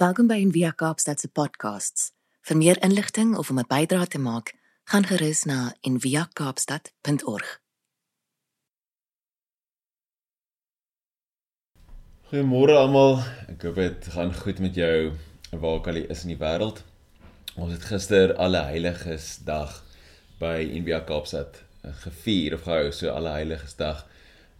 Welkom by Envia Kaapstad se podcasts. Vir meer inligting of om 'n bydrae te maak, gaan gerus na enviakaapstad.org. Goeiemôre almal. Ek hoop dit gaan goed met jou waar ook al jy is in die wêreld. Ons het gister alle heiliges dag by Envia Kaapstad gevier of gehou. So alle heiliges dag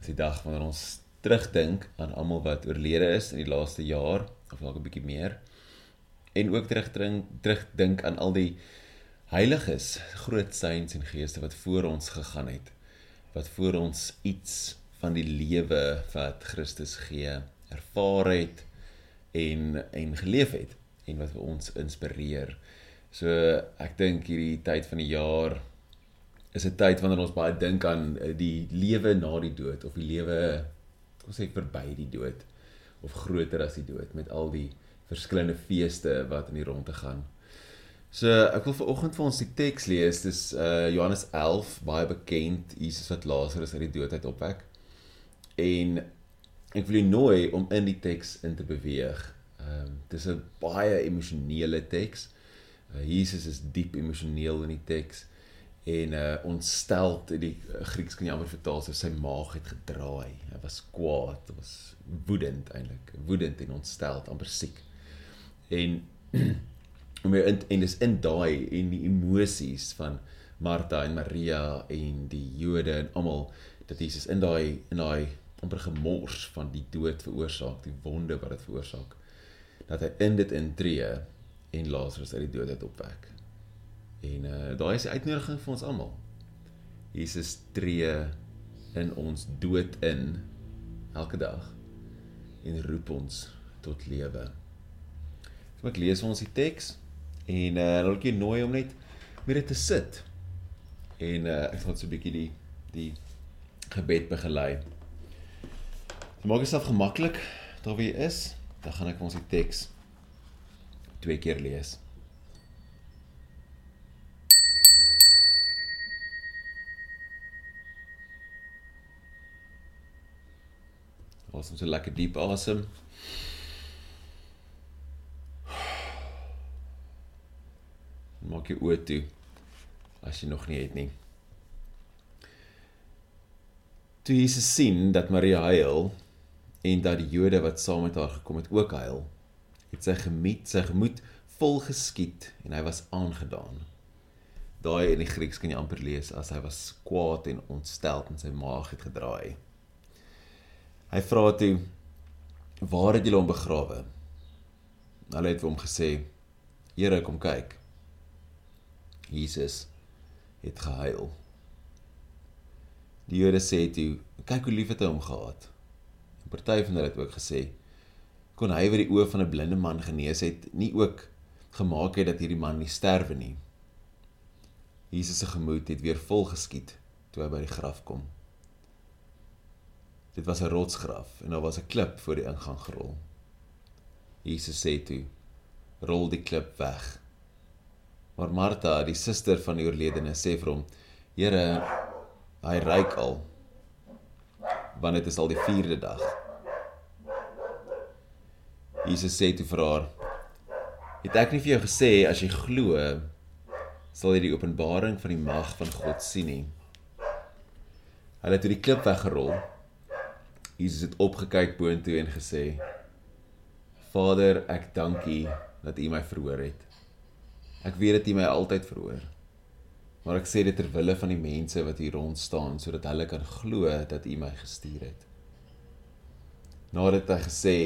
is die dag wanneer ons terugdink aan almal wat oorlede is in die laaste jaar of dalk 'n bietjie meer. En ook terugdink terugdink aan al die heiliges, groot saints en geeste wat voor ons gegaan het. Wat voor ons iets van die lewe wat Christus gee, ervaar het en en geleef het en wat vir ons inspireer. So ek dink hierdie tyd van die jaar is 'n tyd wanneer ons baie dink aan die lewe na die dood of die lewe ons sê verby die dood of groter as die dood met al die verskillende feeste wat in die rondte gaan. So ek wil viroggend vir ons die teks lees. Dis uh Johannes 11, baie bekend, Jesus wat Lazarus uit die dood uit opwek. En ek wil jou nooi om in die teks in te beweeg. Ehm um, dis 'n baie emosionele teks. Uh, Jesus is diep emosioneel in die teks en uh ontsteld die uh, Grieks kan jy amper vertaal so sy maag het gedraai. Hy was kwaad, was woedend eintlik, woedend en ontsteld, amper siek. En om in en dis in daai en die emosies van Martha en Maria en die Jode en almal dat Jesus in daai in daai amper gemors van die dood veroorsaak, die wonde wat dit veroorsaak, dat hy in dit intree en Lazarus uit die dood uit opwek. En uh daai is die uitnodiging vir ons almal. Jesus tree in ons dood in elke dag en roep ons tot lewe. Kom ek lees ons die teks en uh wil ek jou nooi om net met dit te sit. En uh ek gaan so 'n bietjie die die gebed begelei. Maak jouself gemaklik daar jy is. Dan gaan ek ons die teks twee keer lees. Asem so lekker diep asem. Maak jou oë toe as jy nog nie het nie. Toe Jesus sien dat Maria huil en dat die Jode wat saam met haar gekom het ook huil, het sy gemoed, sy gemoed vol geskiet en hy was aangedaan. Daai in die Grieks kan jy amper lees as hy was kwaad en ontstel en sy maag het gedraai. Hy vra toe: "Waar het julle hom begrawe?" Hulle het hom gesê: "Here, kom kyk." Jesus het gehuil. Die Jode sê toe: "Kyk hoe lief het hy hom gehad." En party van hulle het ook gesê: "Kon hy wat die oë van 'n blinde man genees het, nie ook gemaak het dat hierdie man nie sterwe nie?" Jesus se gemoed het weer vol geskiet toe hy by die graf kom. Dit was 'n rotsgraf en daar was 'n klip voor die ingang gerol. Jesus sê toe: "Rol die klip weg." Maar Martha, die suster van die oorledene, sê vir hom: "Here, hy ryk al. Want dit is al die 4de dag." Jesus sê toe vir haar: "Het ek nie vir jou gesê as jy glo, sal jy die openbaring van die mag van God sien nie?" Hulle het die klip weggerol Jesus het opgekyk boontoe en gesê: Vader, ek dank U dat U my verhoor het. Ek weet dat U my altyd verhoor. Maar ek sê dit ter wille van die mense wat hier rond staan sodat hulle kan glo dat U my gestuur het. Nadat hy gesê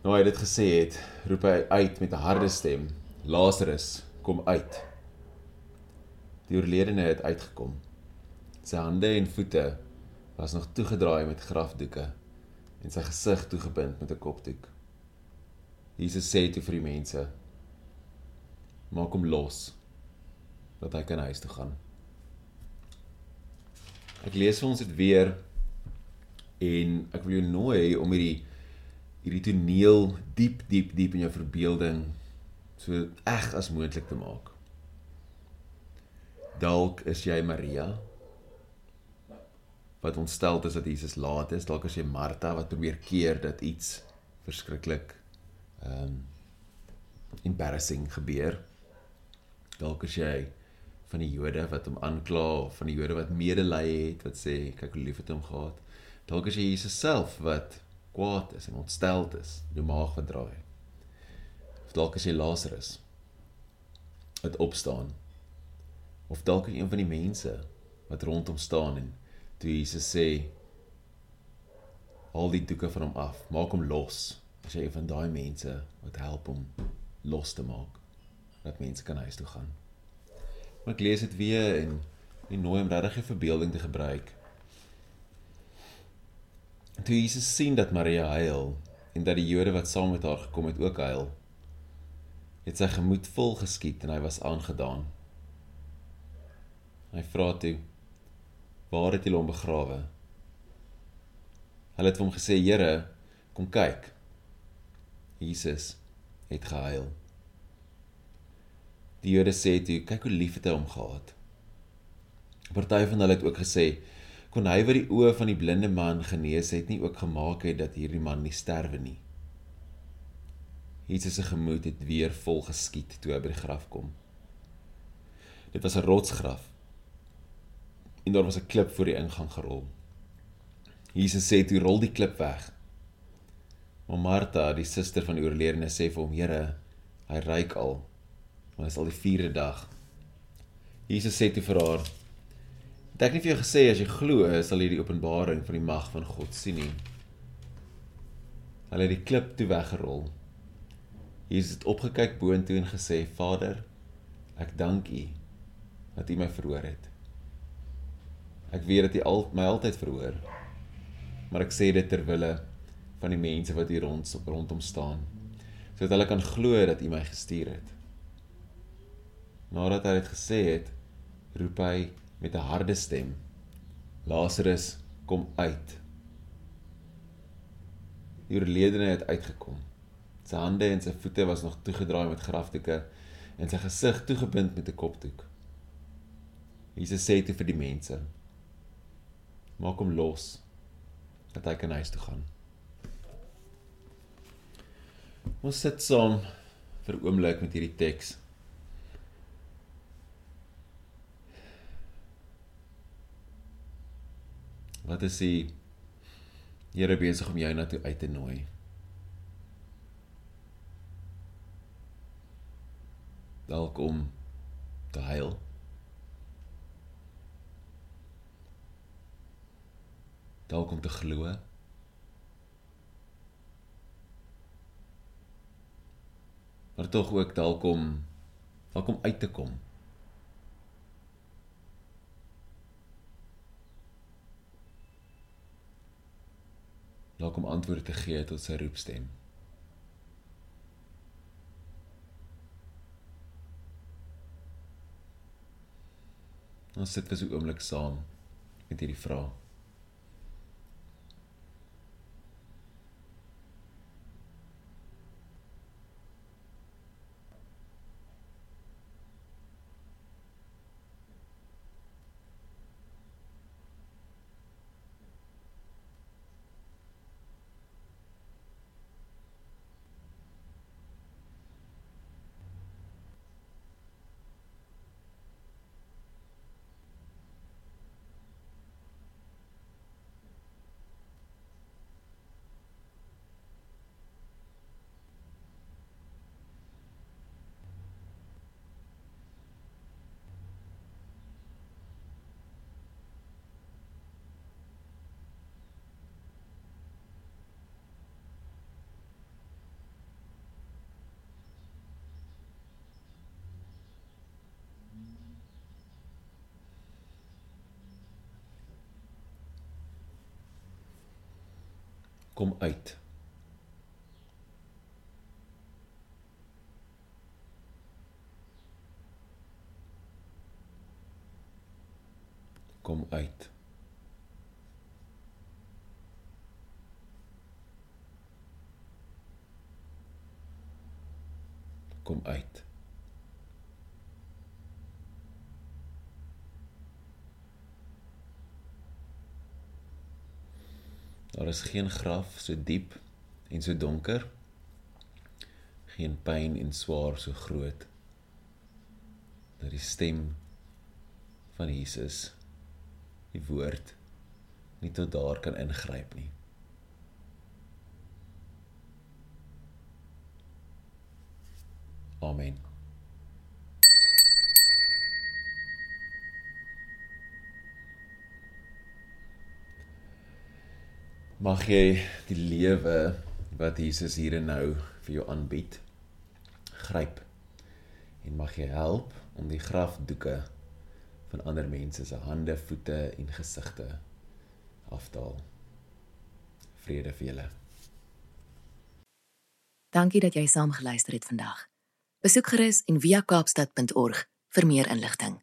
Nou hy dit gesê het, roep hy uit met 'n harde stem: Lazarus, kom uit. Die oorledene het uitgekom. Sy hande en voete was nog toegedraai met grafdoeke en sy gesig toegebind met 'n kopdoek. Jesus sê toe vir die mense: "Maak hom los dat hy kan huis toe gaan." Ek lees vir ons dit weer en ek wil jou nooi om hierdie hierdie toneel diep diep diep in jou verbeelding so eg as moontlik te maak. Dalk is jy Maria wat ontstel is dat Jesus laat is, dalk as jy Martha wat probeer keer dat iets verskriklik ehm um, embarrassing gebeur. Dalk as jy van die Jode wat hom aankla of van die Jode wat medelee het wat sê kyk hoe lief het hom gehad. Dalk as jy Jesus self wat kwaad is en ontsteld is, jou maag verdraai. Of dalk as jy Lazarus wat opstaan. Of dalk as een van die mense wat rondom staan en toe Jesus sê al die doeke van hom af, maak hom los. As jy van daai mense wat help om los te maak dat mense kan huis toe gaan. Maar ek lees dit weer en en nooi om regtig 'n verbeelding te gebruik. Toe Jesus sien dat Maria huil en dat die Jode wat saam met haar gekom het ook huil, het sy gemoed vol geskiet en hy was aangedaan. Hy vra toe: "Waar het julle hom begrawe?" Hulle het hom gesê: "Here, kom kyk." Jesus het gehuil. Die Jode sê toe, kyk hoe lief het hy hom gehad. Party van hulle het ook gesê, kon hy wat die oë van die blinde man genees het, nie ook gemaak het dat hierdie man nie sterwe nie. Jesus se gemoed het weer vol geskiet toe hy by die graf kom. Dit was 'n rotsgraf. En daar was 'n klip voor die ingang gerol. Jesus sê toe rol die klip weg. Maar Martha, die suster van die oorledene, sê vir hom: "Here, hy ryk al." Maar dit is al die 4de dag. Jesus sê toe vir haar: "Het ek nie vir jou gesê as jy glo, sal jy die openbaring van die mag van God sien nie?" Hulle het die klip toe weggerol. Jesus het opgekyk boontoe en gesê: "Vader, ek dank U dat U my verhoor het. Ek weet dat U al my altyd verhoor. Maar ek sê dit ter wille van die mense wat hier rond rondom staan, sodat hulle kan glo dat U my gestuur het." Nadat hy dit gesê het, roep hy met 'n harde stem: Lazarus, kom uit. Die oorledene het uitgekom. Sy hande en sy voete was nog toegedraai met grafdoeke en sy gesig toegebind met 'n kopdoek. Jesus sê dit vir die mense: Maak hom los dat hy kan huis toe gaan. Ons sit saam vir 'n oomblik met hierdie teks. Wat is die Here besig om jou na toe uit te nooi? Dalk om te huil. Dalk om te glo. Maar tog ook dalk om dalk om uit te kom. dalk om antwoorde te gee tot sy roepstem. Ons sit vir so 'n oomblik saam met hierdie vraag. Kom uit. Kom uit. Kom uit. Daar is geen graf so diep en so donker. Geen pyn en swaar so groot. Dat die stem van Jesus, die woord, nie tot daar kan ingryp nie. Amen. Mag jy die lewe wat Jesus hier en nou vir jou aanbied gryp en mag jy help om die grafdoeke van ander mense se hande, voete en gesigte afdaal. Vrede vir julle. Dankie dat jy saam geluister het vandag. Besoek gerus en via kaapstad.org vir meer inligting.